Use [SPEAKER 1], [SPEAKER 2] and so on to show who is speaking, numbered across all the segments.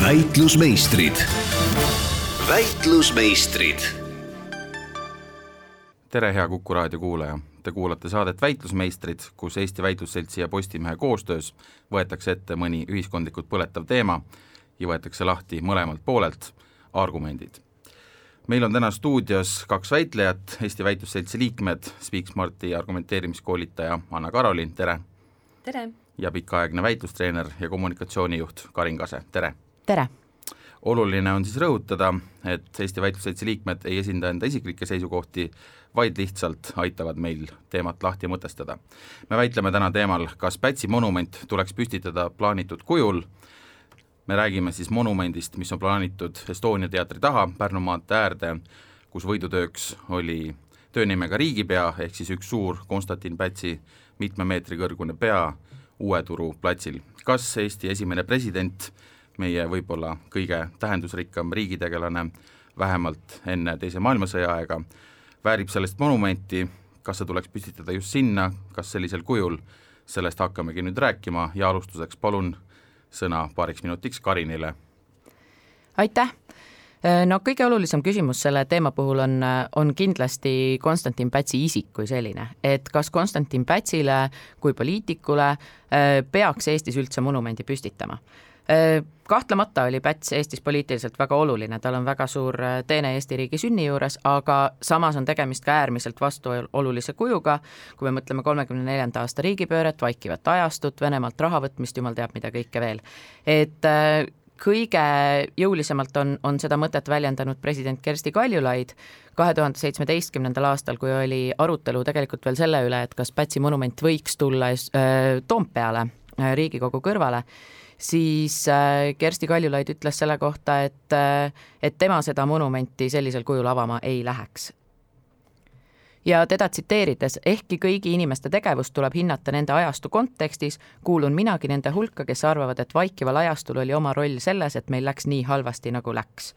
[SPEAKER 1] väitlusmeistrid. väitlusmeistrid.
[SPEAKER 2] tere, hea Kuku raadio kuulaja Te kuulate saadet Väitlusmeistrid, kus Eesti Väitlusseltsi ja Postimehe koostöös võetakse ette mõni ühiskondlikult põletav teema ja võetakse lahti mõlemalt poolelt argumendid. meil on täna stuudios kaks väitlejat, Eesti Väitlusseltsi liikmed, Speaksmarti argumenteerimiskoolitaja Anna Karolin, tere!
[SPEAKER 3] tere!
[SPEAKER 2] ja pikaaegne väitlustreener ja kommunikatsioonijuht Karin Kase, tere!
[SPEAKER 4] Tere!
[SPEAKER 2] oluline on siis rõhutada, et Eesti Väitlusseltsi liikmed ei esinda enda isiklikke seisukohti, vaid lihtsalt aitavad meil teemat lahti mõtestada. me väitleme täna teemal, kas Pätsi monument tuleks püstitada plaanitud kujul, me räägime siis monumendist, mis on plaanitud Estonia teatri taha Pärnu maantee äärde, kus võidutööks oli töönimega riigipea, ehk siis üks suur Konstantin Pätsi mitme meetri kõrgune pea Uue Turu platsil. kas Eesti esimene president, meie võib-olla kõige tähendusrikkam riigitegelane, vähemalt enne Teise maailmasõja aega, väärib sellest monumenti, kas see tuleks püstitada just sinna, kas sellisel kujul, sellest hakkamegi nüüd rääkima ja alustuseks palun sõna paariks minutiks Karinile.
[SPEAKER 4] aitäh! no kõige olulisem küsimus selle teema puhul on, on kindlasti Konstantin Pätsi isik kui selline, et kas Konstantin Pätsile kui poliitikule peaks Eestis üldse monumendi püstitama kahtlemata oli Päts Eestis poliitiliselt väga oluline, tal on väga suur äh, teene Eesti riigi sünni juures, aga samas on tegemist ka äärmiselt vastuolulise kujuga, kui me mõtleme kolmekümne neljanda aasta riigipööret, vaikivat ajastut, Venemaalt raha võtmist, jumal teab, mida kõike veel. et äh, kõige jõulisemalt on, on seda mõtet väljendanud president Kersti Kaljulaid kahe tuhande seitsmeteistkümnendal aastal, kui oli arutelu tegelikult veel selle üle, et kas Pätsi monument võiks tulla äh, Toompeale äh, Riigikogu kõrvale siis äh, Kersti Kaljulaid ütles selle kohta, et, äh, et tema seda monumenti sellisel kujul avama ei läheks. ja teda tsiteerides, ehkki kõigi inimeste tegevust tuleb hinnata nende ajastu kontekstis, kuulun minagi nende hulka, kes arvavad, et vaikival ajastul oli oma roll selles, et meil läks nii halvasti, nagu läks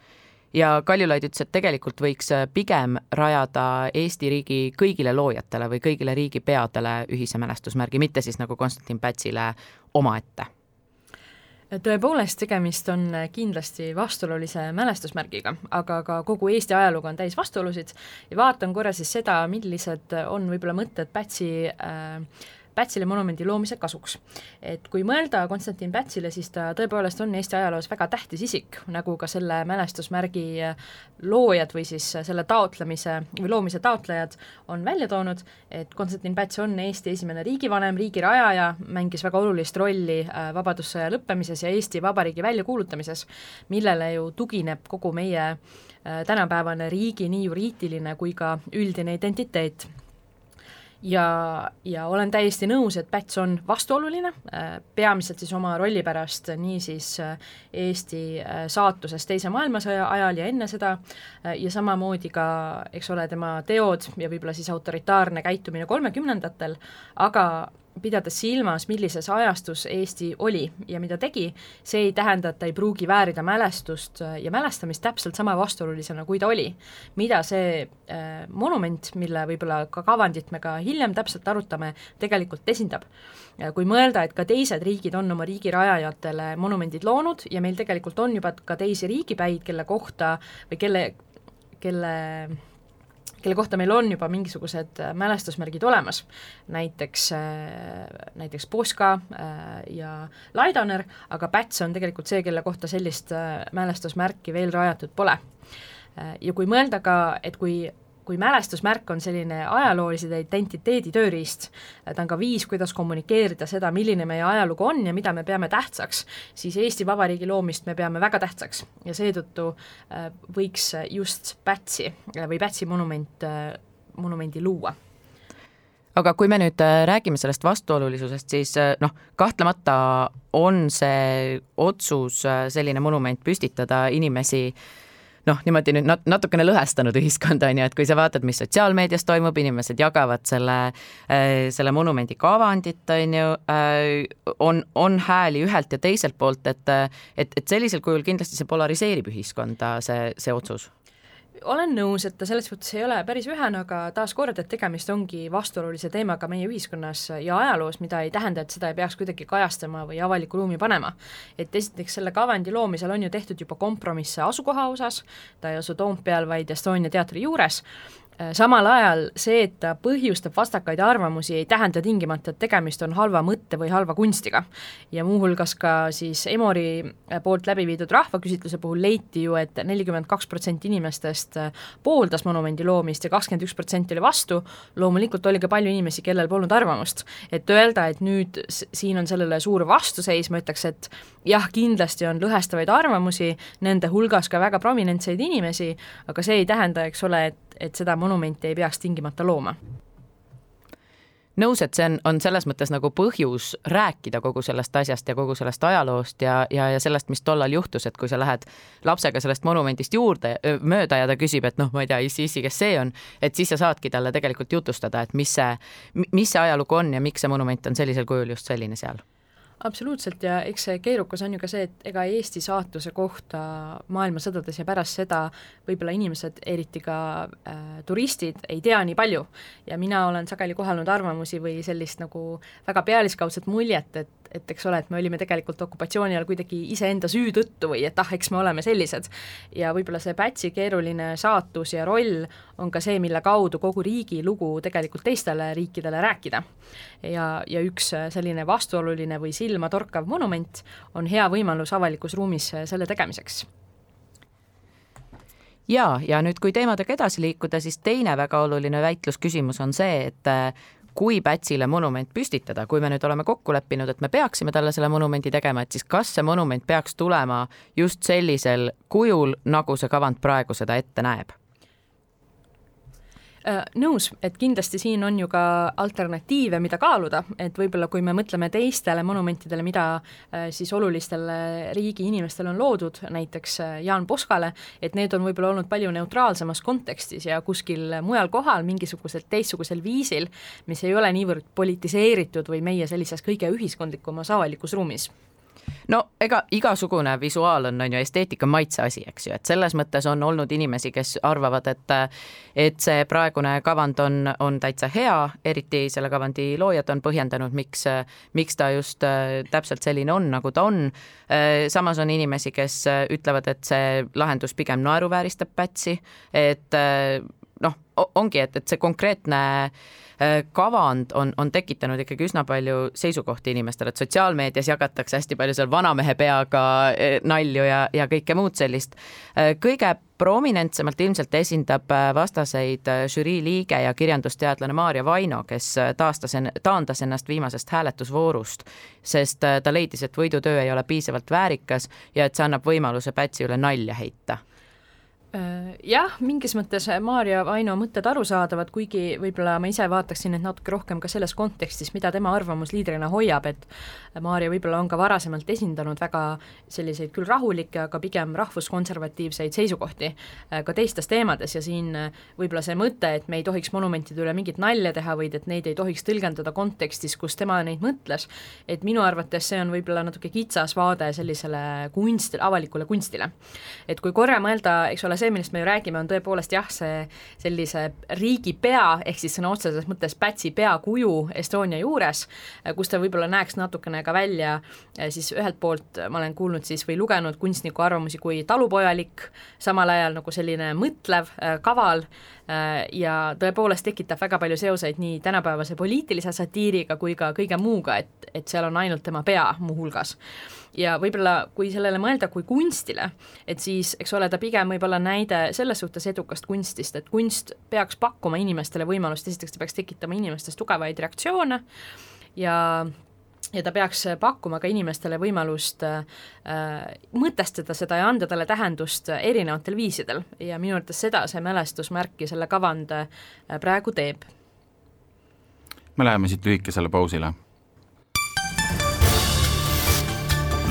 [SPEAKER 4] ja Kaljulaid ütles, et tegelikult võiks äh, pigem rajada Eesti riigi kõigile loojatele või kõigile riigipeadele ühise mälestusmärgi, mitte siis nagu Konstantin Pätsile omaette
[SPEAKER 3] tõepoolest, tegemist on kindlasti vastuolulise mälestusmärgiga, aga ka kogu Eesti ajalugu on täis vastuolusid. Ja vaatan korra siis seda, millised on võib-olla mõtted Pätsi äh, Pätsile monumendi loomise kasuks. et kui mõelda Konstantin Pätsile, siis ta tõepoolest on Eesti ajaloos väga tähtis isik, nagu ka selle mälestusmärgi loojad või siis selle taotlemise või loomise taotlejad on välja toonud, et Konstantin Päts on Eesti esimene riigivanem, riigi rajaja, mängis väga olulist rolli äh, Vabadussõja lõppemises ja Eesti Vabariigi väljakuulutamises, millele ju tugineb kogu meie äh, tänapäevane riigi nii juriidiline kui ka üldine identiteet ja, ja olen täiesti nõus, et Päts on vastuoluline, äh, peamiselt siis oma rolli pärast niisiis äh, Eesti äh, saatuses Teise maailmasõja ajal ja enne seda ja samamoodi ka, eks ole, tema teod ja võib-olla siis autoritaarne käitumine kolmekümnendatel, aga pidades silmas, millises ajastus Eesti oli ja mida tegi, see ei tähenda, et ta ei pruugi väärida mälestust ja mälestamist täpselt sama vastuolulisena, kui ta oli. mida see äh, monument, mille võib-olla ka kavandit me ka hiljem täpselt arutame, tegelikult esindab. kui mõelda, et ka teised riigid on oma riigi rajajatele monumendid loonud ja meil tegelikult on juba ka teisi riigipäid, kelle kohta või kelle, kelle kelle kohta meil on juba mingisugused äh, mälestusmärgid olemas, näiteks, äh, näiteks Poska äh, ja Laidoner, aga Päts on tegelikult see, kelle kohta sellist mälestusmärki veel rajatud pole. ja kui mõelda ka, et kui kui mälestusmärk on selline ajaloolise identiteedi tööriist, ta on ka viis, kuidas kommunikeerida seda, milline meie ajalugu on ja mida me peame tähtsaks, siis Eesti Vabariigi loomist me peame väga tähtsaks. Ja seetõttu äh, võiks just Pätsi äh, või Pätsi monument, äh, monumendi luua.
[SPEAKER 4] Aga kui me nüüd räägime sellest vastuolulisusest, siis noh, kahtlemata on see otsus selline monument püstitada inimesi äh, noh, niimoodi nüüd nat-, natukene lõhestanud ühiskonda, on ju, et kui sa vaatad, mis sotsiaalmeedias toimub, inimesed jagavad selle, äh, selle monumendi kavandit, on ju, äh, on, on hääli ühelt ja teiselt poolt, et et, et sellisel kujul kindlasti see polariseerib ühiskonda, see, see otsus
[SPEAKER 3] olen nõus, et ta selles suhtes ei ole päris ühene, aga taaskord, et tegemist ongi vastuolulise teemaga meie ühiskonnas ja ajaloos, mida ei tähenda, et seda ei peaks kuidagi kajastama või avalikku ruumi panema. et esiteks selle kavandi loomisel on ju tehtud juba kompromisse asukoha osas, ta ei asu Toompeal, vaid Estonia teatri juures, samal ajal see, et ta põhjustab vastakaid arvamusi, ei tähenda tingimata, et tegemist on halva mõtte või halva kunstiga. ja muuhulgas ka siis Emori äh, poolt läbi viidud rahvaküsitluse puhul leiti ju et, et nelikümmend kaks protsenti inimestest äh, pooldas monumendi loomist ja kakskümmend üks protsenti oli vastu, loomulikult oli ka palju inimesi, kellel polnud arvamust. et öelda, et nüüd siin on sellele suur vastuseis, ma ütleks, et jah, kindlasti on lõhestavaid arvamusi, nende hulgas ka väga prominentseid inimesi, aga see ei tähenda, eks ole, et et seda monumenti ei peaks tingimata looma.
[SPEAKER 4] Nõus, et see on, on selles mõttes nagu põhjus rääkida kogu sellest asjast ja kogu sellest ajaloost ja, ja, ja sellest, mis tollal juhtus, et kui sa lähed lapsega sellest monumendist juurde, mööda ja ta küsib, et noh, ma ei tea, issi, issi, kes see on, et siis sa saadki talle tegelikult jutustada, et mis see, mis see ajalugu on ja miks see monument on sellisel kujul just selline seal
[SPEAKER 3] absoluutselt ja eks see keerukas on ju ka see, et ega Eesti saatuse kohta maailmasõdades ja pärast seda võib-olla inimesed, eriti ka äh, turistid, ei tea nii palju. ja mina olen sageli kohanud arvamusi või sellist nagu väga pealiskaudset muljet, et et eks ole, et me olime tegelikult okupatsiooni ajal kuidagi iseenda süü tõttu või et ah, eks me oleme sellised. ja võib-olla see Pätsi keeruline saatus ja roll on ka see, mille kaudu kogu riigi lugu tegelikult teistele riikidele rääkida. ja, ja üks selline vastuoluline või silmatorkav monument on hea võimalus avalikus ruumis selle tegemiseks
[SPEAKER 4] ja, ja nüüd, kui teemadega edasi liikuda, siis teine väga oluline väitlusküsimus on see, et kui Pätsile monument püstitada, kui me nüüd oleme kokku leppinud, et me peaksime talle selle monumendi tegema, et siis kas see monument peaks tulema just sellisel kujul, nagu see kavand praegu seda ette näeb
[SPEAKER 3] nõus, et kindlasti siin on ju ka alternatiive, mida kaaluda, et võib-olla kui me mõtleme teistele monumentidele, mida äh, siis olulistele riigi inimestele on loodud, näiteks äh, Jaan Poskale, et need on võib-olla olnud palju neutraalsemas kontekstis ja kuskil mujal kohal mingisugusel teistsugusel viisil, mis ei ole niivõrd politiseeritud või meie sellises kõige ühiskondlikumas avalikus ruumis
[SPEAKER 4] no ega igasugune visuaal on, on ju esteetika maitse asi, eks ju, et selles mõttes on olnud inimesi, kes arvavad, et et see praegune kavand on, on täitsa hea, eriti selle kavandi loojad on põhjendanud, miks, miks ta just täpselt selline on, nagu ta on. Samas on inimesi, kes ütlevad, et see lahendus pigem naeruvääristab Pätsi, et ongi, et, et see konkreetne äh, kavand on, on tekitanud ikkagi üsna palju seisukohti inimestele, et sotsiaalmeedias jagatakse hästi palju seal vanamehe peaga äh, nalju ja, ja kõike muud sellist. Äh, kõige prominentsemalt ilmselt esindab vastaseid žürii liige ja kirjandusteadlane Maarja Vaino, kes taastas, taandas ennast viimasest hääletusvoorust, sest ta leidis, et võidutöö ei ole piisavalt väärikas ja et see annab võimaluse Pätsi üle nalja heita
[SPEAKER 3] jah, mingis mõttes Maarja Vaino mõtted arusaadavad, kuigi võib-olla ma ise vaataksin need natuke rohkem ka selles kontekstis, mida tema arvamusliidrina hoiab, et Maarja võib-olla on ka varasemalt esindanud väga selliseid küll rahulikke, aga pigem rahvuskonservatiivseid seisukohti äh, ka teistes teemades ja siin äh, võib-olla see mõte, et me ei tohiks monumentide üle mingit nalja teha, vaid et neid ei tohiks tõlgendada kontekstis, kus tema neid mõtles, et minu arvates see on võib-olla natuke kitsas vaade sellisele kunst, avalikule kunstile. et kui korra mõelda, eks ole, see, millest me ju räägime, on tõepoolest jah, see sellise riigipea, ehk siis sõna otseses mõttes Pätsi peakuju Estonia juures, kus ta võib-olla näeks natukene ka välja eh, siis ühelt poolt ma olen kuulnud siis või lugenud kunstniku arvamusi kui talupojalik, samal ajal nagu selline mõtlev, eh, kaval eh, ja tõepoolest tekitab väga palju seoseid nii tänapäevase poliitilise satiiriga kui ka kõige muuga, et, et seal on ainult tema pea muuhulgas ja võib-olla kui sellele mõelda kui kunstile, et siis eks ole, ta pigem võib olla näide selles suhtes edukast kunstist, et kunst peaks pakkuma inimestele võimalust, esiteks ta peaks tekitama inimestes tugevaid reaktsioone ja ja ta peaks pakkuma ka inimestele võimalust äh, mõtestada seda ja anda talle tähendust erinevatel viisidel ja minu arvates seda see mälestusmärk ja selle kavand äh, praegu teeb.
[SPEAKER 2] me läheme siit lühikesele pausile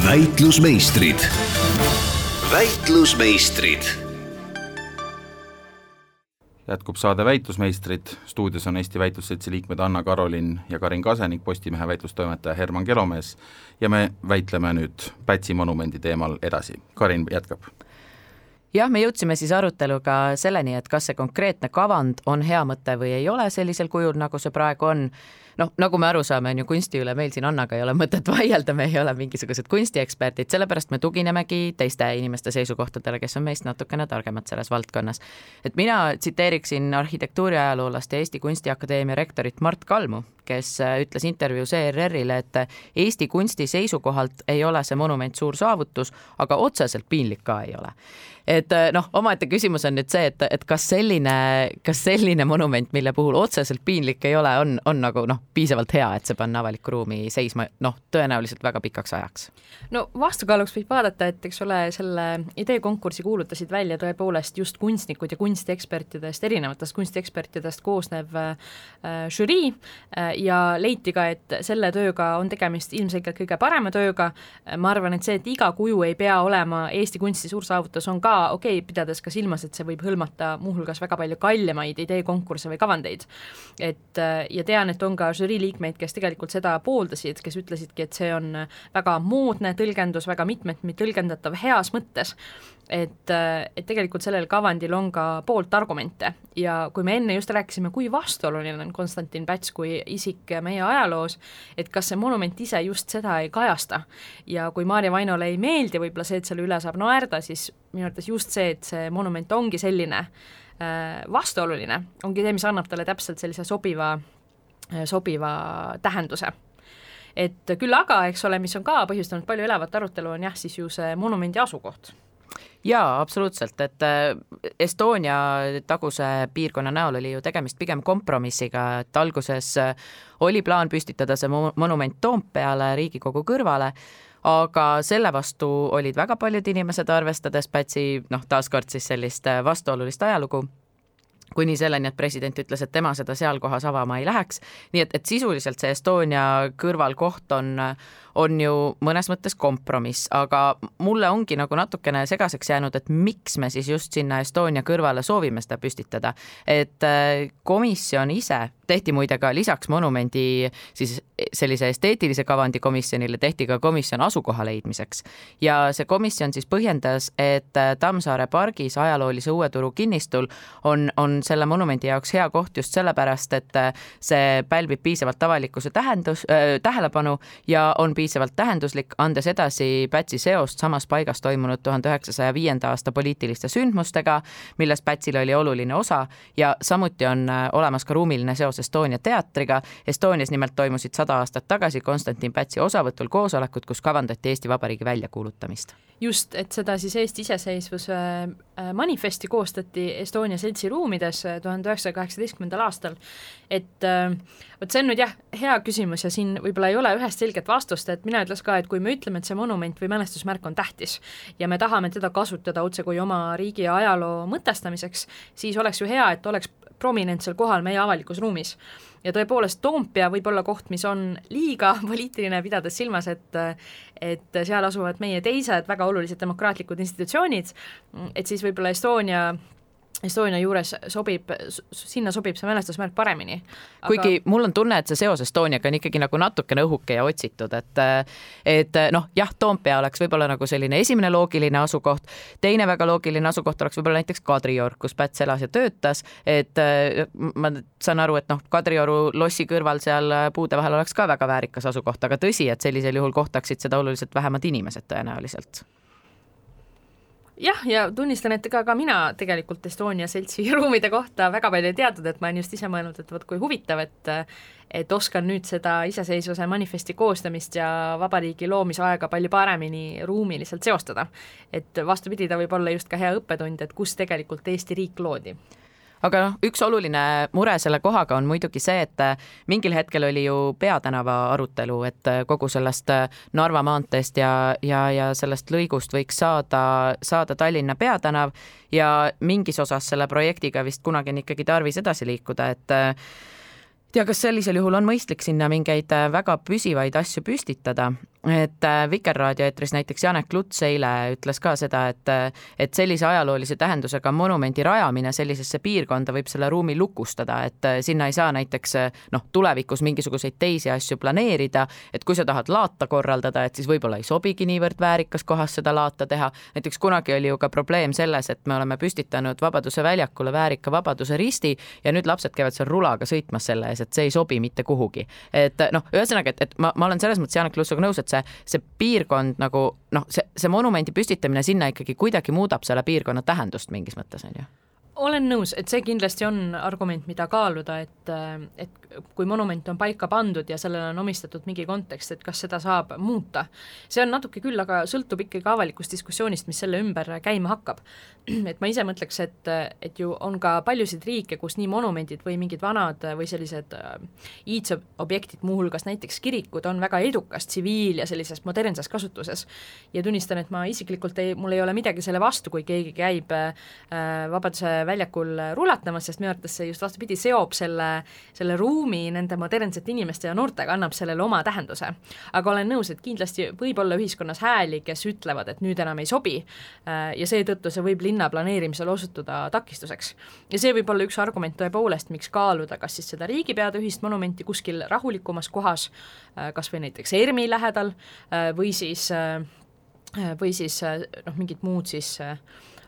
[SPEAKER 1] väitlusmeistrid. väitlusmeistrid.
[SPEAKER 2] jätkub saade Väitlusmeistrid, stuudios on Eesti Väitlusseltsi liikmed Anna-Karolin ja Karin Kase ning Postimehe väitlustoimetaja Herman Kelomees. Ja me väitleme nüüd Pätsi monumendi teemal edasi, Karin jätkab.
[SPEAKER 4] Jah, me jõudsime siis aruteluga selleni, et kas see konkreetne kavand on hea mõte või ei ole sellisel kujul, nagu see praegu on noh, nagu me aru saame, on ju kunsti üle meil siin Annaga ei ole mõtet vaielda, me ei ole mingisugused kunstieksperdid, sellepärast me tuginemegi teiste inimeste seisukohtadele, kes on meist natukene targemad selles valdkonnas. et mina tsiteeriksin arhitektuuriajaloolast ja Eesti Kunstiakadeemia rektorit Mart Kalmu, kes äh, ütles intervjuus ERR-ile, et Eesti kunsti seisukohalt ei ole see monument suur saavutus, aga otseselt piinlik ka ei ole et äh, noh, omaette küsimus on nüüd see, et, et kas selline, kas selline monument, mille puhul otseselt piinlik ei ole, on, on nagu noh, piisavalt hea, et see panna avalikku ruumi seisma noh, tõenäoliselt väga pikaks ajaks?
[SPEAKER 3] no vastukaaluks võib vaadata, et eks ole, selle ideekonkursi kuulutasid välja tõepoolest just kunstnikud ja kunstiekspertidest, erinevatest kunstiekspertidest koosnev äh, žürii äh, ja leiti ka, et selle tööga on tegemist ilmselgelt kõige parema tööga, ma arvan, et see, et iga kuju ei pea olema Eesti kunsti suur saavutus, on ka okei okay,, pidades ka silmas, et see võib hõlmata muuhulgas väga palju kallimaid ideekonkursse või kavandeid. et ja tean, et on ka žürii liikmeid, kes tegelikult seda pooldasid, kes ütlesidki, et see on väga moodne tõlgendus, väga mitmeti tõlgendatav heas mõttes, et, et tegelikult sellel kavandil on ka poolt argumente ja kui me enne just rääkisime, kui vastuoluline on Konstantin Päts kui isik meie ajaloos, et kas see monument ise just seda ei kajasta. Ja kui Maarja Vainole ei meeldi võib-olla see, et selle üle saab naerda, siis minu arvates just see, et see monument ongi selline äh, vastuoluline, ongi see, mis annab talle täpselt sellise sobiva, sobiva tähenduse. Et küll aga, eks ole, mis on ka põhjustanud palju elavat arutelu, on jah, siis ju see monumendi asukoht.
[SPEAKER 4] Jaa, absoluutselt, et äh, Estonia taguse piirkonna näol oli ju tegemist pigem kompromissiga, et alguses oli plaan püstitada see monument Toompeale Riigikogu kõrvale, aga selle vastu olid väga paljud inimesed, arvestades Pätsi noh, taaskord siis sellist äh, vastuolulist ajalugu kuni selleni, et president ütles, et tema seda seal kohas avama ei läheks, nii et, et sisuliselt see Estonia kõrval koht on on ju mõnes mõttes kompromiss, aga mulle ongi nagu natukene segaseks jäänud, et miks me siis just sinna Estonia kõrvale soovime seda püstitada. et äh, komisjon ise tehti muide ka lisaks monumendi siis sellise esteetilise kavandi komisjonile tehti ka komisjon asukoha leidmiseks ja see komisjon siis põhjendas, et äh, Tammsaare pargis ajaloolise Uue Turu kinnistul on, on selle monumendi jaoks hea koht just sellepärast, et äh, see pälvib piisavalt avalikkuse tähendus äh,, tähelepanu ja on piisavalt tähenduslik, andes edasi Pätsi seost samas paigas toimunud tuhande üheksasaja viienda aasta poliitiliste sündmustega, milles Pätsil oli oluline osa ja samuti on äh, olemas ka ruumiline seos Estonia teatriga. Estonias nimelt toimusid sada aastat tagasi Konstantin Pätsi osavõtul koosolekud, kus kavandati Eesti Vabariigi väljakuulutamist
[SPEAKER 3] just, et seda siis Eesti iseseisvuse manifesti koostati Estonia seltsi ruumides äh, tuhande üheksasaja kaheksateistkümnendal aastal. et äh, vot see on nüüd jah, hea küsimus ja siin võib-olla ei ole ühest selget vastust, et mina ütleks ka, et kui me ütleme, et see monument või mälestusmärk on tähtis ja me tahame teda kasutada otsekui oma riigi ajaloo mõtestamiseks, siis oleks ju hea, et oleks prominentsel kohal meie avalikus ruumis. ja tõepoolest, Toompea võib olla koht, mis on liiga poliitiline, pidades silmas, et et seal asuvad meie teised väga olulised demokraatlikud institutsioonid, et siis võib-olla Estonia Estonia juures sobib, sinna sobib see mälestusmärk paremini.
[SPEAKER 4] Aga.... kuigi mul on tunne, et see seos Estoniaga on ikkagi nagu natukene õhuke ja otsitud, et et noh, jah, Toompea oleks võib-olla nagu selline esimene loogiline asukoht, teine väga loogiline asukoht oleks võib-olla näiteks Kadriorg, kus Päts elas ja töötas, et ma saan aru, et noh, Kadrioru lossi kõrval seal puude vahel oleks ka väga väärikas asukoht, aga tõsi, et sellisel juhul kohtaksid seda oluliselt vähemad inimesed tõenäoliselt
[SPEAKER 3] jah, ja tunnistan, et ega ka mina tegelikult Estonia seltsi ruumide kohta väga palju ei teadnud, et ma olen just ise mõelnud, et vot kui huvitav, et et oskan nüüd seda iseseisvuse manifesti koostamist ja vabariigi loomisaega palju paremini ruumiliselt seostada. et vastupidi, ta võib olla just ka hea õppetund, et kus tegelikult Eesti riik loodi
[SPEAKER 4] aga noh, üks oluline mure selle kohaga on muidugi see, et äh, mingil hetkel oli ju peatänava arutelu, et äh, kogu sellest äh, Narva maanteest ja, ja, ja sellest lõigust võiks saada, saada Tallinna peatänav ja mingis osas selle projektiga vist kunagi on ikkagi tarvis edasi liikuda, et tea, kas sellisel juhul on mõistlik sinna mingeid väga püsivaid asju püstitada, et äh, Vikerraadio eetris näiteks Janek Luts eile ütles ka seda, et et sellise ajaloolise tähendusega monumendi rajamine sellisesse piirkonda võib selle ruumi lukustada, et sinna ei saa näiteks noh, tulevikus mingisuguseid teisi asju planeerida, et kui sa tahad laata korraldada, et siis võib-olla ei sobigi niivõrd väärikas kohas seda laata teha, näiteks kunagi oli ju ka probleem selles, et me oleme püstitanud Vabaduse väljakule väärika Vabaduse risti ja nüüd lapsed käivad seal rulaga sõitmas selle ees, et see ei sobi mitte kuhugi. et noh, ühesõnaga, et, et ma, ma olen selles mõttes Janek Lussoga nõus, et see, see piirkond nagu noh, see, see monumendi püstitamine sinna ikkagi kuidagi muudab selle piirkonna tähendust mingis mõttes, on ju?
[SPEAKER 3] Olen nõus, et see kindlasti on argument, mida kaaluda, et, et kui monument on paika pandud ja sellele on omistatud mingi kontekst, et kas seda saab muuta. see on natuke küll, aga sõltub ikkagi avalikust diskussioonist, mis selle ümber käima hakkab. et ma ise mõtleks, et, et ju on ka paljusid riike, kus nii monumendid või mingid vanad või sellised äh, iidsobjektid, muuhulgas näiteks kirikud, on väga edukas tsiviil- ja sellises modernses kasutuses. ja tunnistan, et ma isiklikult ei, mul ei ole midagi selle vastu, kui keegi käib äh, Vabaduse väljakul rulatamas, sest minu arvates see just vastupidi, seob selle, selle ruumi ruumi nende modernsete inimeste ja noortega annab sellele oma tähenduse. aga olen nõus, et kindlasti võib olla ühiskonnas hääli, kes ütlevad, et nüüd enam ei sobi äh, ja seetõttu see võib linna planeerimisel osutuda takistuseks. ja see võib olla üks argument tõepoolest, miks kaaluda kas siis seda riigipeade ühist monumenti kuskil rahulikumas kohas, äh, kas või näiteks ERMi lähedal, äh, või siis, või siis noh, mingit muud siis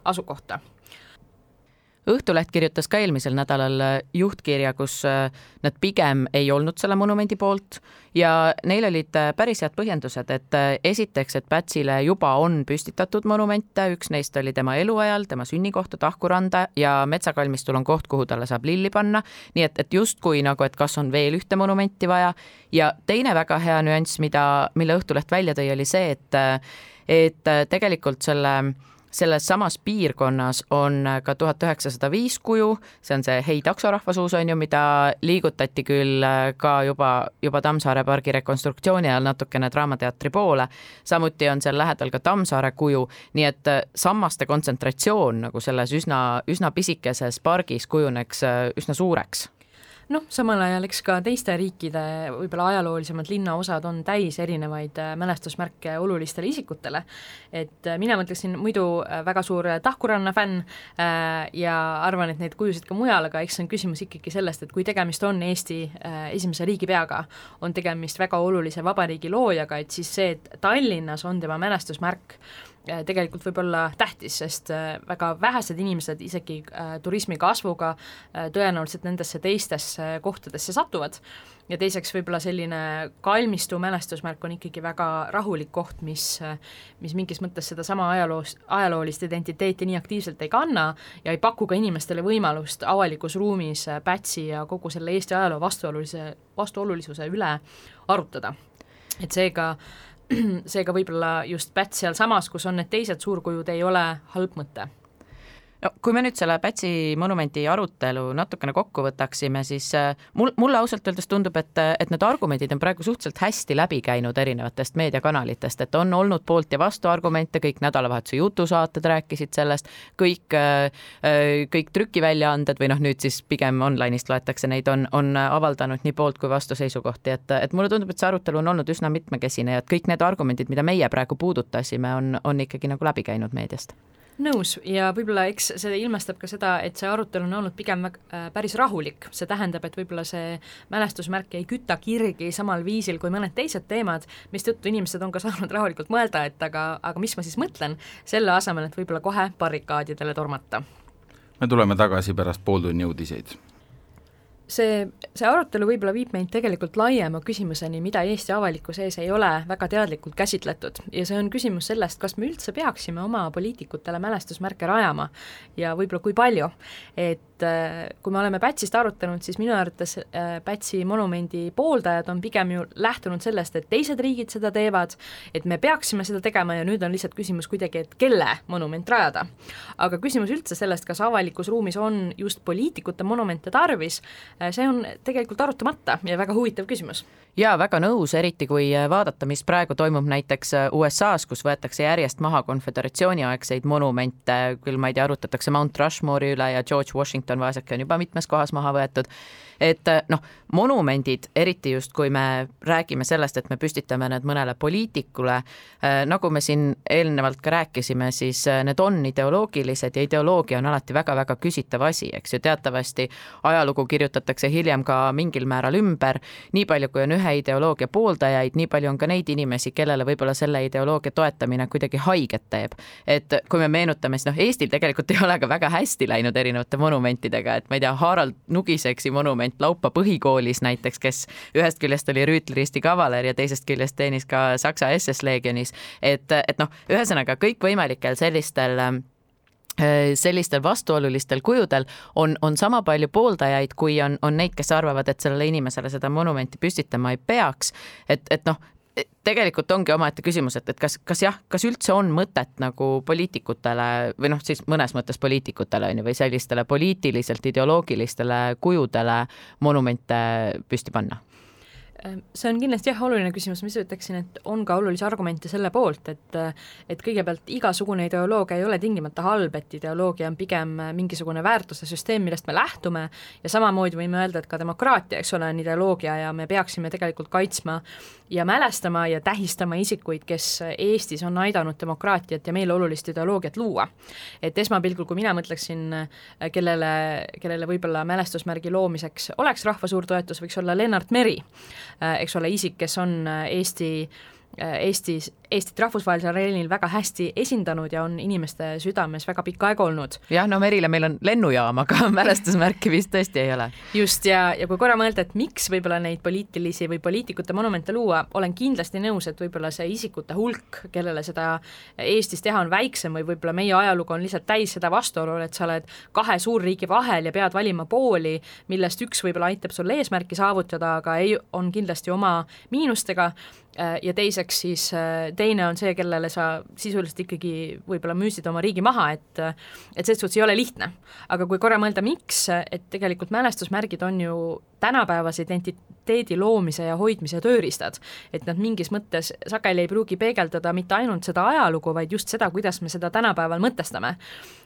[SPEAKER 3] asukohta
[SPEAKER 4] Õhtuleht kirjutas ka eelmisel nädalal äh, juhtkirja, kus äh, nad pigem ei olnud selle monumendi poolt ja neil olid äh, päris head põhjendused, et esiteks, et Pätsile juba on püstitatud monumente, üks neist oli tema eluajal, tema sünnikohta, Tahkuranda ja metsakalmistul on koht, kuhu talle saab lilli panna, nii et, et justkui nagu, et kas on veel ühte monumenti vaja. Ja teine väga hea nüanss, mida, mille Õhtuleht välja tõi, oli see, et et tegelikult selle selles samas piirkonnas on ka tuhat üheksasada viis kuju, see on see Hei taksorahva suus on ju, mida liigutati küll ka juba, juba Tammsaare pargi rekonstruktsiooni ajal natukene Draamateatri poole. samuti on seal lähedal ka Tammsaare kuju, nii et sammaste kontsentratsioon nagu selles üsna, üsna pisikeses pargis kujuneks üsna suureks
[SPEAKER 3] noh, samal ajal eks ka teiste riikide võib-olla ajaloolisemad linnaosad on täis erinevaid äh, mälestusmärke olulistele isikutele, et äh, mina mõtleksin muidu äh, väga suur Tahkuranna fänn ja arvan, et neid kujusid ka mujal, aga eks see on küsimus ikkagi sellest, et kui tegemist on Eesti esimese riigipeaga, on tegemist väga olulise vabariigi loojaga, et siis see, et Tallinnas on tema mälestusmärk, Äh, tegelikult võib olla tähtis, sest äh, väga vähesed inimesed isegi äh, turismi kasvuga tõenäoliselt nendesse teistesse kohtadesse satuvad. ja teiseks võib-olla selline kalmistu mälestusmärk on ikkagi väga rahulik koht, mis, mis mingis mõttes sedasama ajaloos, ajaloolist identiteeti nii aktiivselt ei kanna ja ei paku ka inimestele võimalust avalikus ruumis Pätsi ja kogu selle Eesti ajaloo vastuolulise, vastuolulisuse üle arutada. et seega seega võib-olla just Päts sealsamas, kus on need teised suurkujud, ei ole halb mõte
[SPEAKER 4] no kui me nüüd selle Pätsi monumendi arutelu natukene kokku võtaksime, siis äh, mul, mulle ausalt öeldes tundub, et, et need argumendid on praegu suhteliselt hästi läbi käinud erinevatest meediakanalitest, et on olnud poolt ja vastu argumente, kõik nädalavahetuse jutusaated rääkisid sellest, kõik, äh, äh, kõik trükiväljaanded või noh, nüüd siis pigem online'ist loetakse neid, on, on avaldanud nii poolt kui vastu seisukohti, et, et mulle tundub, et see arutelu on olnud üsna mitmekesine ja et kõik need argumendid, mida meie praegu puudutasime, on, on ikkagi nagu läbi käinud meediast
[SPEAKER 3] nõus. Ja võib-olla eks see ilmestab ka seda, et see arutelu on olnud pigem äh, päris rahulik, see tähendab, et võib-olla see mälestusmärk ei küta kirgi samal viisil kui mõned teised teemad, mistõttu inimesed on ka saanud rahulikult mõelda, et aga, aga mis ma siis mõtlen, selle asemel, et võib-olla kohe barrikaadidele tormata.
[SPEAKER 2] me tuleme tagasi pärast pooltunni uudiseid
[SPEAKER 3] see, see arutelu võib-olla viib meid tegelikult laiema küsimuseni, mida Eesti avalikkuse ees ei ole väga teadlikult käsitletud ja see on küsimus sellest, kas me üldse peaksime oma poliitikutele mälestusmärke rajama ja võib-olla kui palju. et äh, kui me oleme Pätsist arutanud, siis minu arvates äh, Pätsi monumendi pooldajad on pigem ju lähtunud sellest, et teised riigid seda teevad, et me peaksime seda tegema ja nüüd on lihtsalt küsimus kuidagi, et kelle monument rajada. aga küsimus üldse sellest, kas avalikus ruumis on just poliitikute monumente tarvis, see on tegelikult arutamata ja väga huvitav küsimus.
[SPEAKER 4] Jaa, väga nõus, eriti kui vaadata, mis praegu toimub näiteks USA-s, kus võetakse järjest maha konföderatsiooniaegseid monumente, küll ma ei tea, arutatakse Mount Rushmore'i üle ja George Washington vaeseke on juba mitmes kohas maha võetud. Et eh, noh, monumendid, eriti just kui me räägime sellest, et me püstitame need mõnele poliitikule, nagu me siin eelnevalt ka rääkisime, siis need on ideoloogilised ja ideoloogia on alati väga-väga küsitav asi, eks ju, teatavasti ajalugu kirjutatakse hiljem ka mingil määral ümber, nii palju, kui on ühe ideoloogia pooldajaid, nii palju on ka neid inimesi, kellele võib-olla selle ideoloogia toetamine kuidagi haiget teeb. et kui me meenutame, siis noh, Eestil tegelikult ei ole ka väga hästi läinud erinevate monumentidega, et ma ei tea, Harald Nugiseksi monument Laupa põhikoolis näiteks, kes ühest küljest oli rüütliristi kavaler ja teisest küljest teenis ka Saksa SS-leegionis, et, et noh, ühesõnaga kõikvõimalikel sellistel sellistel vastuolulistel kujudel on, on sama palju pooldajaid, kui on, on neid, kes arvavad, et sellele inimesele seda monumenti püstitama ei peaks. et, et noh, tegelikult ongi omaette küsimus, et, et kas, kas jah, kas üldse on mõtet nagu poliitikutele või noh, siis mõnes mõttes poliitikutele on ju, või sellistele poliitiliselt ideoloogilistele kujudele monumente püsti panna
[SPEAKER 3] see on kindlasti jah, oluline küsimus, ma ise ütleksin, et on ka olulisi argumente selle poolt, et et kõigepealt igasugune ideoloogia ei ole tingimata halb, et ideoloogia on pigem mingisugune väärtuste süsteem, millest me lähtume, ja samamoodi võime öelda, et ka demokraatia, eks ole, on ideoloogia ja me peaksime tegelikult kaitsma ja mälestama ja tähistama isikuid, kes Eestis on aidanud demokraatiat ja meile olulist ideoloogiat luua. et esmapilgul, kui mina mõtleksin, kellele, kellele võib-olla mälestusmärgi loomiseks oleks rahva suur toetus, võiks olla Lennart Meri eks ole, isik, kes on äh, Eesti äh, Eestis Eestit rahvusvahelisel areenil väga hästi esindanud ja on inimeste südames väga pikka aega olnud.
[SPEAKER 4] jah, no Merile meil on lennujaam, aga mälestusmärki vist tõesti ei ole.
[SPEAKER 3] just, ja, ja kui korra mõelda, et miks võib-olla neid poliitilisi või poliitikute monumente luua, olen kindlasti nõus, et võib-olla see isikute hulk, kellele seda Eestis teha on väiksem või võib-olla meie ajalugu on lihtsalt täis seda vastuolu, et sa oled kahe suurriigi vahel ja pead valima pooli, millest üks võib-olla aitab sul eesmärki saavutada, aga ei, on kindlasti oma miinustega ja teiseks siis teine on see, kellele sa sisuliselt ikkagi võib-olla müüsid oma riigi maha, et et selles suhtes ei ole lihtne. aga kui korra mõelda, miks, et tegelikult mälestusmärgid on ju tänapäevase identiteedi loomise ja hoidmise tööriistad, et nad mingis mõttes sageli ei pruugi peegeldada mitte ainult seda ajalugu, vaid just seda, kuidas me seda tänapäeval mõtestame.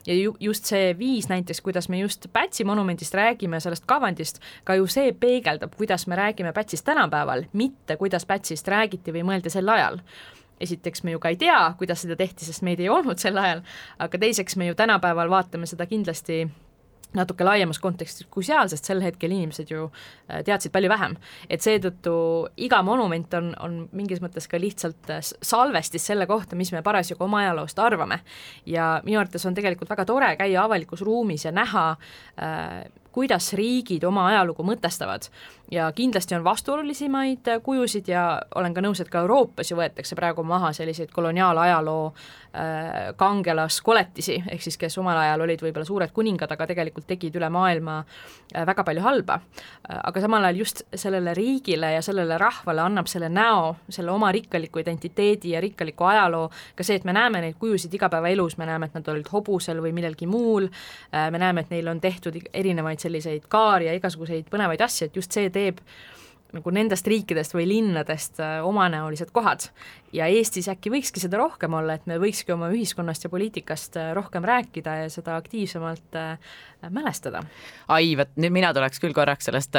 [SPEAKER 3] ja ju, just see viis näiteks, kuidas me just Pätsi monumendist räägime, sellest kavandist, ka ju see peegeldab, kuidas me räägime Pätsist tänapäeval, mitte kuidas Pätsist räägiti või mõeldi sel ajal esiteks me ju ka ei tea, kuidas seda tehti, sest meid ei olnud sel ajal, aga teiseks me ju tänapäeval vaatame seda kindlasti natuke laiemas kontekstis kui seal, sest sel hetkel inimesed ju äh, teadsid palju vähem. et seetõttu iga monument on, on mingis mõttes ka lihtsalt äh, salvestis selle kohta, mis me parasjagu oma ajaloost arvame. ja minu arvates on tegelikult väga tore käia avalikus ruumis ja näha äh, kuidas riigid oma ajalugu mõtestavad ja kindlasti on vastuolulisemaid kujusid ja olen ka nõus, et ka Euroopas ju võetakse praegu maha selliseid koloniaalajaloo äh, kangelaskoletisi, ehk siis kes omal ajal olid võib-olla suured kuningad, aga tegelikult tegid üle maailma äh, väga palju halba äh,. aga samal ajal just sellele riigile ja sellele rahvale annab selle näo, selle oma rikkaliku identiteedi ja rikkaliku ajaloo, ka see, et me näeme neid kujusid igapäevaelus, me näeme, et nad olid hobusel või millelgi muul me näeme, et neil on tehtud erinevaid selliseid kaari ja igasuguseid põnevaid asju, et just see teeb nagu nendest riikidest või linnadest äh, omanäolised kohad. ja Eestis äkki võikski seda rohkem olla, et me võikski oma ühiskonnast ja poliitikast äh, rohkem rääkida ja seda aktiivsemalt äh, mälestada.
[SPEAKER 4] ai, vot nüüd mina tuleks küll korraks sellest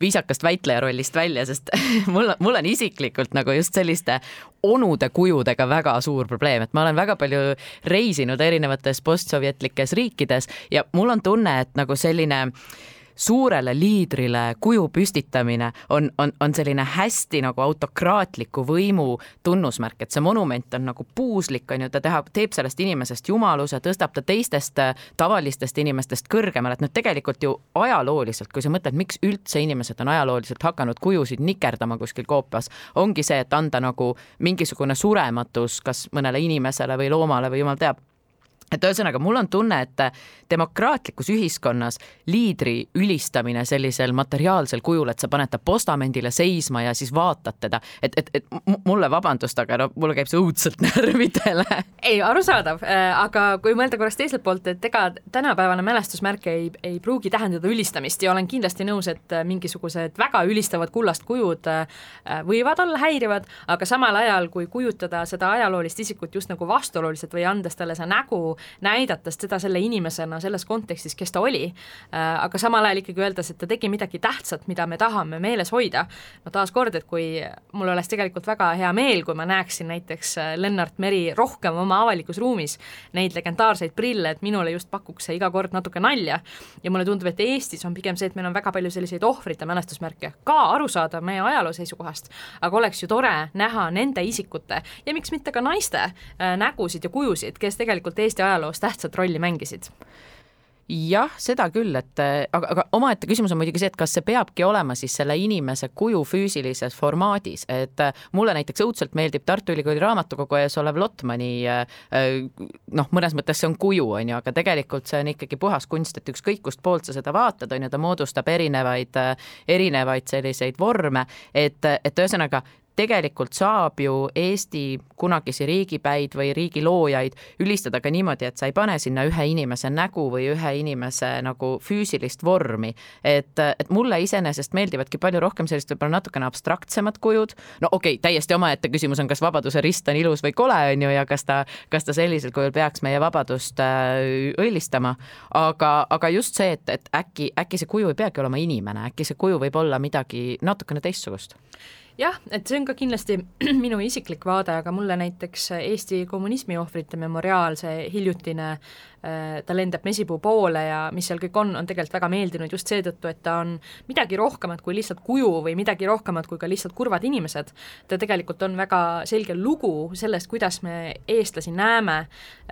[SPEAKER 4] viisakast väitleja rollist välja, sest mul, mul on isiklikult nagu just selliste onude kujudega väga suur probleem, et ma olen väga palju reisinud erinevates postsovjetlikes riikides ja mul on tunne, et nagu selline äh, suurele liidrile kuju püstitamine on, on, on selline hästi nagu autokraatliku võimu tunnusmärk, et see monument on nagu puuslik, on ju, ta teha, teeb sellest inimesest jumaluse, tõstab ta teistest äh, tavalistest inimestest kõrgemale, et noh, tegelikult ju ajalooliselt, kui sa mõtled, miks üldse inimesed on ajalooliselt hakanud kujusid nikerdama kuskil koopias, ongi see, et anda nagu mingisugune surematus kas mõnele inimesele või loomale või jumal teab et ühesõnaga, mul on tunne, et demokraatlikus ühiskonnas liidri ülistamine sellisel materiaalsel kujul, et sa paned ta postamendile seisma ja siis vaatad teda, et, et, et mulle vabandust, aga no mulle käib see õudselt närvidele.
[SPEAKER 3] ei, arusaadav, äh, aga kui mõelda korraks teiselt poolt, et ega tänapäevane mälestusmärk ei, ei pruugi tähendada ülistamist ja olen kindlasti nõus, et mingisugused väga ülistavad kullast kujud äh, võivad olla häirivad, aga samal ajal, kui kujutada seda ajaloolist isikut just nagu vastuoluliselt või andes talle see nägu näidates teda selle inimesena selles kontekstis, kes ta oli, äh, aga samal ajal ikkagi öeldes, et ta tegi midagi tähtsat, mida me tahame meeles hoida, no taaskord, et kui mul oleks tegelikult väga hea meel, kui ma näeksin näiteks äh, Lennart Meri rohkem oma avalikus ruumis neid legendaarseid prille, et minule just pakuks see iga kord natuke nalja. Ja mulle tundub, et Eestis on pigem see, et meil on väga palju selliseid ohvrite mälestusmärke, ka arusaadav meie ajaloo seisukohast, aga oleks ju tore näha nende isikute ja miks mitte ka naiste äh, nägusid ja kujusid, kes tegelikult Eesti ajaloos ajaloos tähtsat rolli mängisid.
[SPEAKER 4] Jah, seda küll, et aga, aga omaette küsimus on muidugi see, et kas see peabki olema siis selle inimese kuju füüsilises formaadis, et mulle näiteks õudselt meeldib Tartu Ülikooli raamatukogu ees olev Lotmani noh, mõnes mõttes see on kuju, on ju, aga tegelikult see on ikkagi puhas kunst, et ükskõik kust poolt sa seda vaatad, on ju, ta moodustab erinevaid, erinevaid selliseid vorme, et, et ühesõnaga tegelikult saab ju Eesti kunagisi riigipäid või riigi loojaid ülistada ka niimoodi, et sa ei pane sinna ühe inimese nägu või ühe inimese nagu füüsilist vormi. et, et mulle iseenesest meeldivadki palju rohkem sellist võib-olla natukene abstraktsemad kujud, no okei okay,, täiesti omaette küsimus on, kas Vabaduse rist on ilus või kole, on ju, ja kas ta, kas ta sellisel kujul peaks meie vabadust äh, õilistama, aga, aga just see, et, et äkki, äkki see kuju ei peagi olema inimene, äkki see kuju võib olla midagi natukene teistsugust
[SPEAKER 3] jah, et see on ka kindlasti minu isiklik vaade, aga mulle näiteks Eesti kommunismi ohvrite memoriaal, see hiljutine Äh, ta lendab mesipuu poole ja mis seal kõik on, on tegelikult väga meeldinud just seetõttu, et ta on midagi rohkemat kui lihtsalt kuju või midagi rohkemat kui ka lihtsalt kurvad inimesed. ta tegelikult on väga selge lugu sellest, kuidas me eestlasi näeme,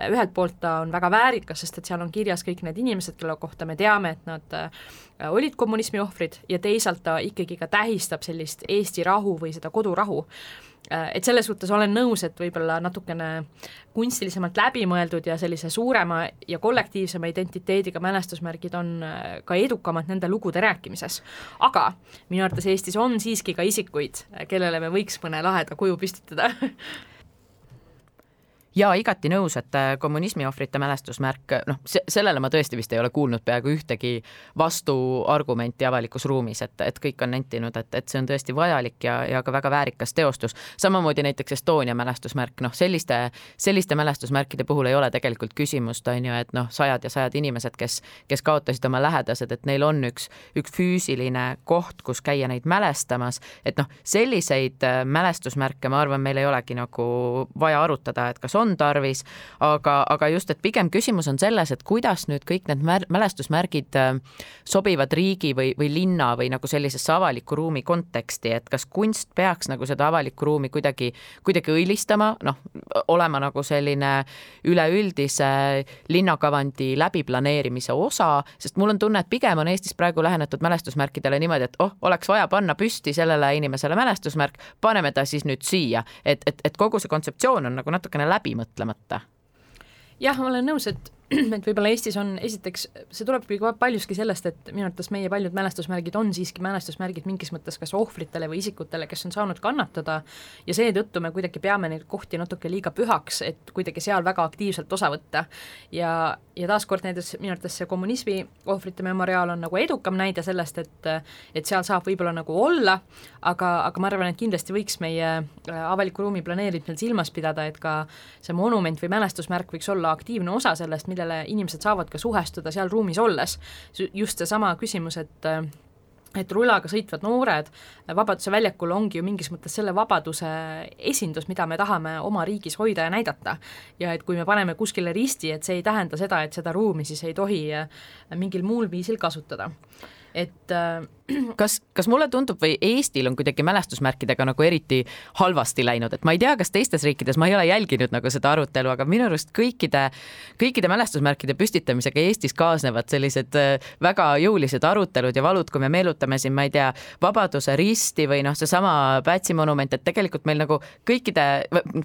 [SPEAKER 3] ühelt poolt ta on väga väärikas, sest et seal on kirjas kõik need inimesed, kelle kohta me teame, et nad äh, olid kommunismi ohvrid ja teisalt ta ikkagi ka tähistab sellist Eesti rahu või seda kodurahu Äh, et selles suhtes olen nõus, et võib-olla natukene kunstilisemalt läbimõeldud ja sellise suurema ja kollektiivsema identiteediga mälestusmärgid on äh, ka edukamad nende lugude rääkimises. aga minu arvates Eestis on siiski ka isikuid, kellele me võiks mõne laheda kuju püstitada
[SPEAKER 4] ja igati nõus, et äh, kommunismi ohvrite mälestusmärk, noh, sellele ma tõesti vist ei ole kuulnud peaaegu ühtegi vastuargumenti avalikus ruumis, et, et kõik on nentinud, et, et see on tõesti vajalik ja, ja ka väga väärikas teostus. samamoodi näiteks Estonia mälestusmärk, noh, selliste, selliste mälestusmärkide puhul ei ole tegelikult küsimust, on ju, et noh, sajad ja sajad inimesed, kes, kes kaotasid oma lähedased, et neil on üks, üks füüsiline koht, kus käia neid mälestamas, et noh, selliseid äh, mälestusmärke, ma arvan, meil ei olegi nagu vaja arutada, et kas on on tarvis, aga, aga just, et pigem küsimus on selles, et kuidas nüüd kõik need mälestusmärgid äh, sobivad riigi või, või linna või nagu sellisesse avaliku ruumi konteksti, et kas kunst peaks nagu seda avalikku ruumi kuidagi, kuidagi õilistama, noh, olema nagu selline üleüldise linnakavandi läbiplaneerimise osa, sest mul on tunne, et pigem on Eestis praegu lähenetud mälestusmärkidele niimoodi, et oh, oleks vaja panna püsti sellele inimesele mälestusmärk, paneme ta siis nüüd siia, et, et, et kogu see kontseptsioon on nagu natukene läbi läbi mõtlemata.
[SPEAKER 3] jah, ma olen nõus, et et võib-olla Eestis on esiteks, see tulebki paljuski sellest, et minu arvates meie paljud mälestusmärgid on siiski mälestusmärgid mingis mõttes kas ohvritele või isikutele, kes on saanud kannatada ja seetõttu me kuidagi peame neid kohti natuke liiga pühaks, et kuidagi seal väga aktiivselt osa võtta. ja, ja taaskord näiteks minu arvates see kommunismi ohvrite memoriaal on nagu edukam näide sellest, et et seal saab võib-olla nagu olla, aga, aga ma arvan, et kindlasti võiks meie äh, avaliku ruumi planeerimisel silmas pidada, et ka see monument või mälestusmärk võiks olla aktiivne osa sellest, millele inimesed saavad ka suhestuda seal ruumis olles. just seesama küsimus, et et rullaga sõitvad noored Vabaduse väljakul ongi ju mingis mõttes selle vabaduse esindus, mida me tahame oma riigis hoida ja näidata. ja et kui me paneme kuskile risti, et see ei tähenda seda, et seda ruumi siis ei tohi mingil muul viisil kasutada et äh,
[SPEAKER 4] kas, kas mulle tundub või Eestil on kuidagi mälestusmärkidega nagu eriti halvasti läinud, et ma ei tea, kas teistes riikides, ma ei ole jälginud nagu seda arutelu, aga minu arust kõikide, kõikide mälestusmärkide püstitamisega Eestis kaasnevad sellised äh, väga jõulised arutelud ja valud, kui me meenutame siin, ma ei tea, Vabaduse risti või noh, seesama Pätsi monument, et tegelikult meil nagu kõikide,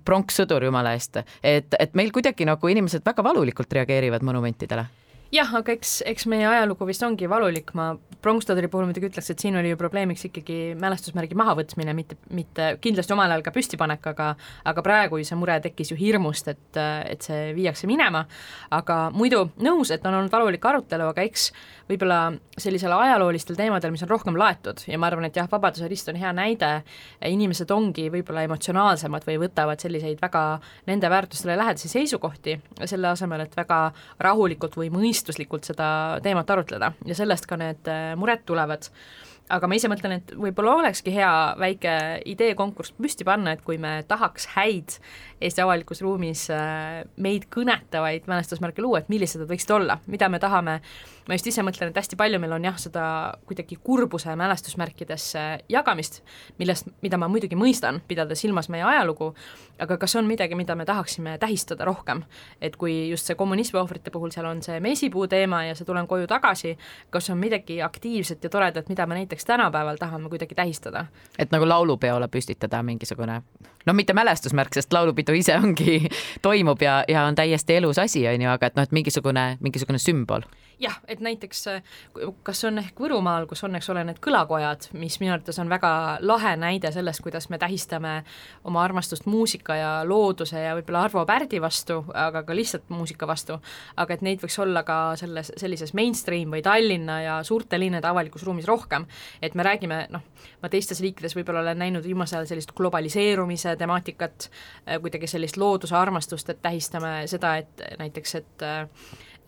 [SPEAKER 4] pronkssõdur jumala eest, et, et meil kuidagi nagu inimesed väga valulikult reageerivad monumentidele
[SPEAKER 3] jah, aga eks, eks meie ajalugu vist ongi valulik, ma pronkssõduri puhul muidugi ütleks, et siin oli ju probleemiks ikkagi mälestusmärgi mahavõtmine, mitte, mitte kindlasti omal ajal ka püstipanek, aga aga praegu see mure tekkis ju hirmust, et, et see viiakse minema, aga muidu nõus, et on olnud valulik arutelu, aga eks võib-olla sellisel ajaloolistel teemadel, mis on rohkem laetud ja ma arvan, et jah, Vabaduse rist on hea näide, inimesed ongi võib-olla emotsionaalsemad või võtavad selliseid väga nende väärtustele lähedasi seisukohti, selle asemel, et väga rahulikult või mõistlikult mõistuslikult seda teemat arutleda. Ja sellest ka need äh, mured tulevad aga ma ise mõtlen, et võib-olla olekski hea väike ideekonkurss püsti panna, et kui me tahaks häid Eesti avalikus ruumis äh, meid kõnetavaid mälestusmärke luua, et millised nad võiksid olla, mida me tahame, ma just ise mõtlen, et hästi palju meil on jah, seda kuidagi kurbuse mälestusmärkidesse jagamist, millest, mida ma muidugi mõistan, pidades silmas meie ajalugu, aga kas on midagi, mida me tahaksime tähistada rohkem? et kui just see kommunismi ohvrite puhul seal on see mesipuu teema ja see tulen koju tagasi, kas on midagi aktiivset ja toredat, mida me näiteks tänapäeval tahame kuidagi tähistada?
[SPEAKER 4] et nagu laulupeole püstitada mingisugune no mitte mälestusmärk, sest laulupidu ise ongi, toimub ja, ja on täiesti elus asi, on ju, aga et noh, et mingisugune, mingisugune sümbol
[SPEAKER 3] jah, et näiteks kas on ehk Võrumaal, kus on, eks ole, need kõlakojad, mis minu arvates on väga lahe näide sellest, kuidas me tähistame oma armastust muusika ja looduse ja võib-olla Arvo Pärdi vastu, aga ka lihtsalt muusika vastu, aga et neid võiks olla ka selles, sellises mainstream või Tallinna ja suurte linnade avalikus ruumis rohkem, et me räägime, noh, ma teistes riikides võib-olla olen näinud viimasel ajal sellist globaliseerumise temaatikat, kuidagi sellist looduse armastust, et tähistame seda, et näiteks, et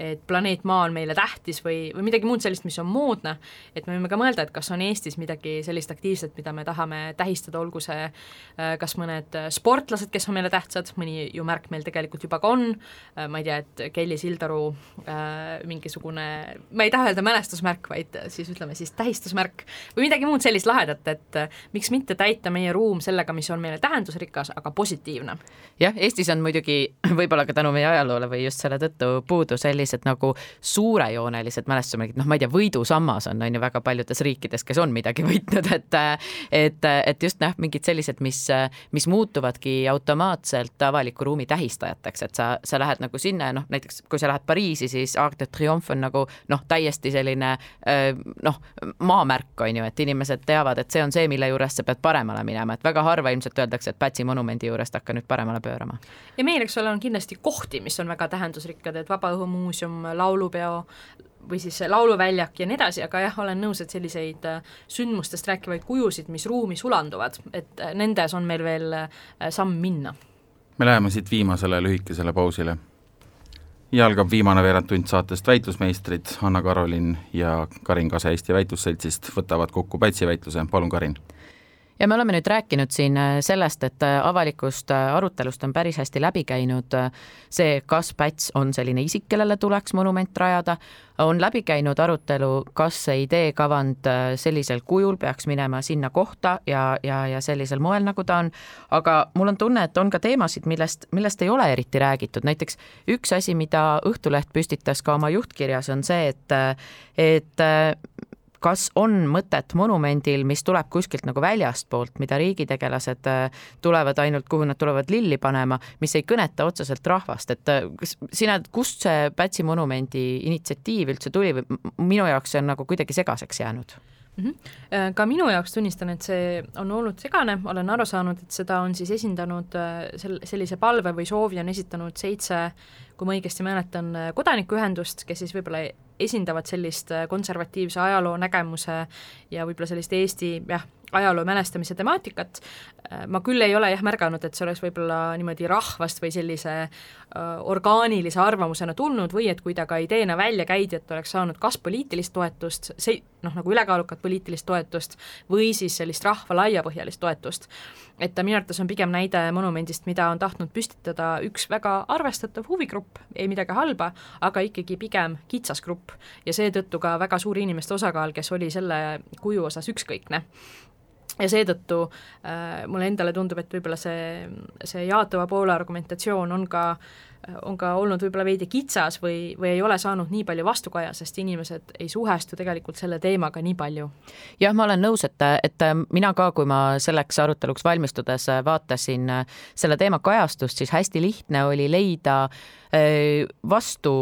[SPEAKER 3] et planeet Maa on meile tähtis või, või midagi muud sellist, mis on moodne, et me võime ka mõelda, et kas on Eestis midagi sellist aktiivset, mida me tahame tähistada, olgu see äh, kas mõned sportlased, kes on meile tähtsad, mõni ju märk meil tegelikult juba ka on, äh, ma ei tea, et Kelly Sildaru äh, mingisugune, ma ei taha öelda mälestusmärk, vaid siis ütleme siis tähistusmärk või midagi muud sellist lahedat, et miks mitte täita meie ruum sellega, mis on meile tähendusrikas, aga positiivne.
[SPEAKER 4] jah, Eestis on muidugi võib-olla ka tänu meie ajaloole või just selle tõttu puudu sellist sellised nagu suurejoonelised mälestusmärgid, noh, ma ei tea, võidusammas on, on ju väga paljudes riikides, kes on midagi võitnud, et et, et just noh, mingid sellised, mis, mis muutuvadki automaatselt avaliku ruumi tähistajateks, et sa, sa lähed nagu sinna ja noh, näiteks kui sa lähed Pariisi, siis Arc de Triomphe on nagu noh, täiesti selline noh, maamärk, on ju, et inimesed teavad, et see on see, mille juures sa pead paremale minema, et väga harva ilmselt öeldakse, et Pätsi monumendi juurest hakka nüüd paremale pöörama.
[SPEAKER 3] ja meil, eks ole, on kindlasti kohti, mis on väga tähendusrikkad, et Vabaõhumuuseum muuseum, laulupeo või siis lauluväljak ja nii edasi, aga jah, olen nõus, et selliseid äh, sündmustest rääkivaid kujusid, mis ruumi sulanduvad, et äh, nendes on meil veel äh, samm minna.
[SPEAKER 2] me läheme siit viimasele lühikesele pausile. ja algab viimane veerand tund saatest Väitlusmeistrid, Anna-Karolin ja Karin Kase Eesti Väitlusseltsist võtavad kokku Pätsi väitluse, palun Karin
[SPEAKER 4] ja me oleme nüüd rääkinud siin äh, sellest, et äh, avalikust äh, arutelust on päris hästi läbi käinud see, kas Päts on selline isik, kellele tuleks monument rajada, on läbi käinud arutelu, kas see ideekavand sellisel kujul peaks minema sinna kohta ja, ja, ja sellisel moel, nagu ta on, aga mul on tunne, et on ka teemasid, millest, millest ei ole eriti räägitud, näiteks üks asi, mida Õhtuleht püstitas ka oma juhtkirjas, on see, et et kas on mõtet monumendil, mis tuleb kuskilt nagu väljastpoolt, mida riigitegelased äh, tulevad ainult, kuhu nad tulevad lilli panema, mis ei kõneta otseselt rahvast, et äh, kas sina, kust see Pätsi monumendi initsiatiiv üldse tuli või minu jaoks see on nagu kuidagi segaseks jäänud?
[SPEAKER 3] Mm -hmm. Ka minu jaoks tunnistan, et see on olnud segane, olen aru saanud, et seda on siis esindanud sel-, sellise palve või soovi on esitanud seitse, kui ma õigesti mäletan, kodanikuühendust, kes siis võib-olla esindavad sellist äh, konservatiivse ajaloo nägemuse ja võib-olla sellist Eesti jah, ajaloo mälestamise temaatikat, äh, ma küll ei ole jah märganud, et see oleks võib-olla niimoodi rahvast või sellise äh, orgaanilise arvamusena tulnud või et kui ta ka ideena välja käidi, et oleks saanud kas poliitilist toetust, see noh, nagu ülekaalukat poliitilist toetust või siis sellist rahva laiapõhjalist toetust. et ta minu arvates on pigem näide monumendist, mida on tahtnud püstitada üks väga arvestatav huvigrupp, grupp, ei midagi halba, aga ikkagi pigem kitsas grupp. Ja seetõttu ka väga suur inimeste osakaal, kes oli selle kuju osas ükskõikne ja seetõttu äh, mulle endale tundub, et võib-olla see, see jaatava poole argumentatsioon on ka on ka olnud võib-olla veidi kitsas või, või ei ole saanud nii palju vastukaja, sest inimesed ei suhestu tegelikult selle teemaga nii palju.
[SPEAKER 4] jah, ma olen nõus, et, et mina ka, kui ma selleks aruteluks valmistudes vaatasin selle teema kajastust, siis hästi lihtne oli leida äh, vastu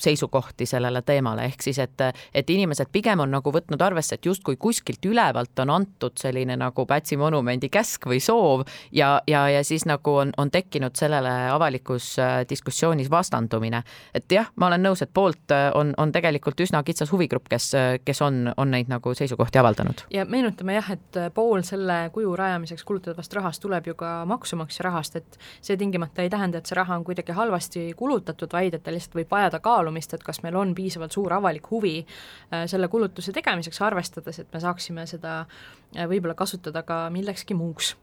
[SPEAKER 4] seisukohti sellele teemale, ehk siis et, et inimesed pigem on nagu võtnud arvesse, et justkui kuskilt ülevalt on antud selline nagu Pätsi monumendi käsk või soov ja, ja, ja siis nagu on, on tekkinud sellele avalikus äh, diskussioonis vastandumine. et jah, ma olen nõus, et poolt äh, on, on tegelikult üsna kitsas huvigrupp, kes, kes on, on neid nagu seisukohti avaldanud.
[SPEAKER 3] ja meenutame jah, et pool selle kuju rajamiseks kulutatavast rahast tuleb ju ka maksumaksja rahast, et see tingimata ei tähenda, et see raha on kuidagi halvasti kulutatud, vaid et ta lihtsalt võib vajada kaalu kaalumist, et kas meil on piisavalt suur avalik huvi äh, selle kulutuse tegemiseks, arvestades, et me saaksime seda äh, võib-olla kasutada ka millekski muuks.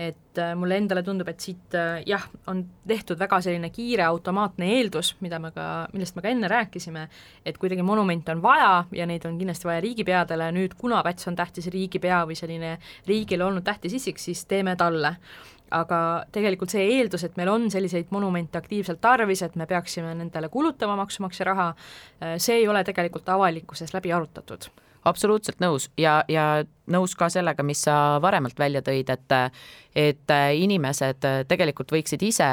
[SPEAKER 3] Et äh, mulle endale tundub, et siit jah, on tehtud väga selline kiire automaatne eeldus, mida me ka, millest me ka enne rääkisime, et kuidagi monumente on vaja ja neid on kindlasti vaja riigipeadele, nüüd kuna Päts on tähtis riigipea või selline riigile olnud tähtis isik, siis teeme talle aga tegelikult see eeldus, et meil on selliseid monumente aktiivselt tarvis, et me peaksime nendele kulutama maksumaksja raha, see ei ole tegelikult avalikkuses läbi arutatud.
[SPEAKER 4] Absoluutselt nõus. Ja, ja nõus ka sellega, mis sa varemalt välja tõid, et et inimesed tegelikult võiksid ise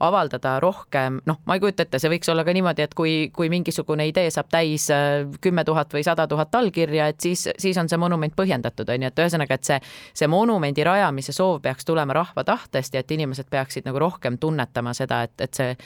[SPEAKER 4] avaldada rohkem, noh, ma ei kujuta ette, see võiks olla ka niimoodi, et kui, kui mingisugune idee saab täis äh, kümme tuhat või sada tuhat allkirja, et siis, siis on see monument põhjendatud, on ju, et ühesõnaga, et see, see monumendi rajamise soov peaks tulema rahva tahtest ja et inimesed peaksid nagu rohkem tunnetama seda, et, et see,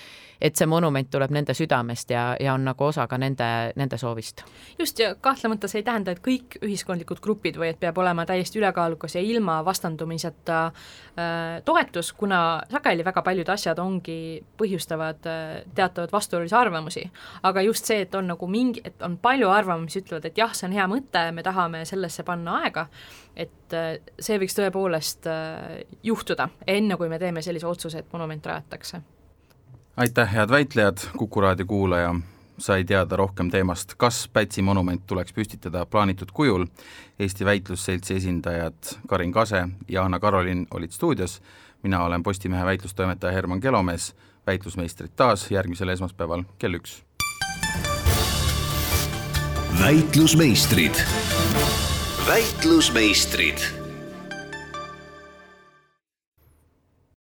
[SPEAKER 4] et see monument tuleb nende südamest ja, ja on nagu osa ka nende, nende soovist.
[SPEAKER 3] just, ja kahtlemata see ei tähenda, et kõik ühiskondlikud grupid või et peab olema täiesti ülekaalukas ja ilma vastandumiseta äh, toetus, kuna sageli väga paljud asjad ongi, põhjustavad äh, teatavaid vastuolulisi arvamusi. aga just see, et on nagu mingi, et on palju arvamusi, ütlevad, et jah, see on hea mõte, me tahame sellesse panna aega, et äh, see võiks tõepoolest äh, juhtuda, enne kui me teeme sellise otsuse, et monument rajatakse.
[SPEAKER 2] aitäh, head väitlejad, Kuku raadio kuulaja sai teada rohkem teemast, kas Pätsi monument tuleks püstitada plaanitud kujul. Eesti Väitlusseltsi esindajad Karin Kase ja Anna-Karolin olid stuudios, mina olen Postimehe väitlustoimetaja Herman Kelomees, väitlusmeistrid taas järgmisel esmaspäeval kell üks. väitlusmeistrid, väitlusmeistrid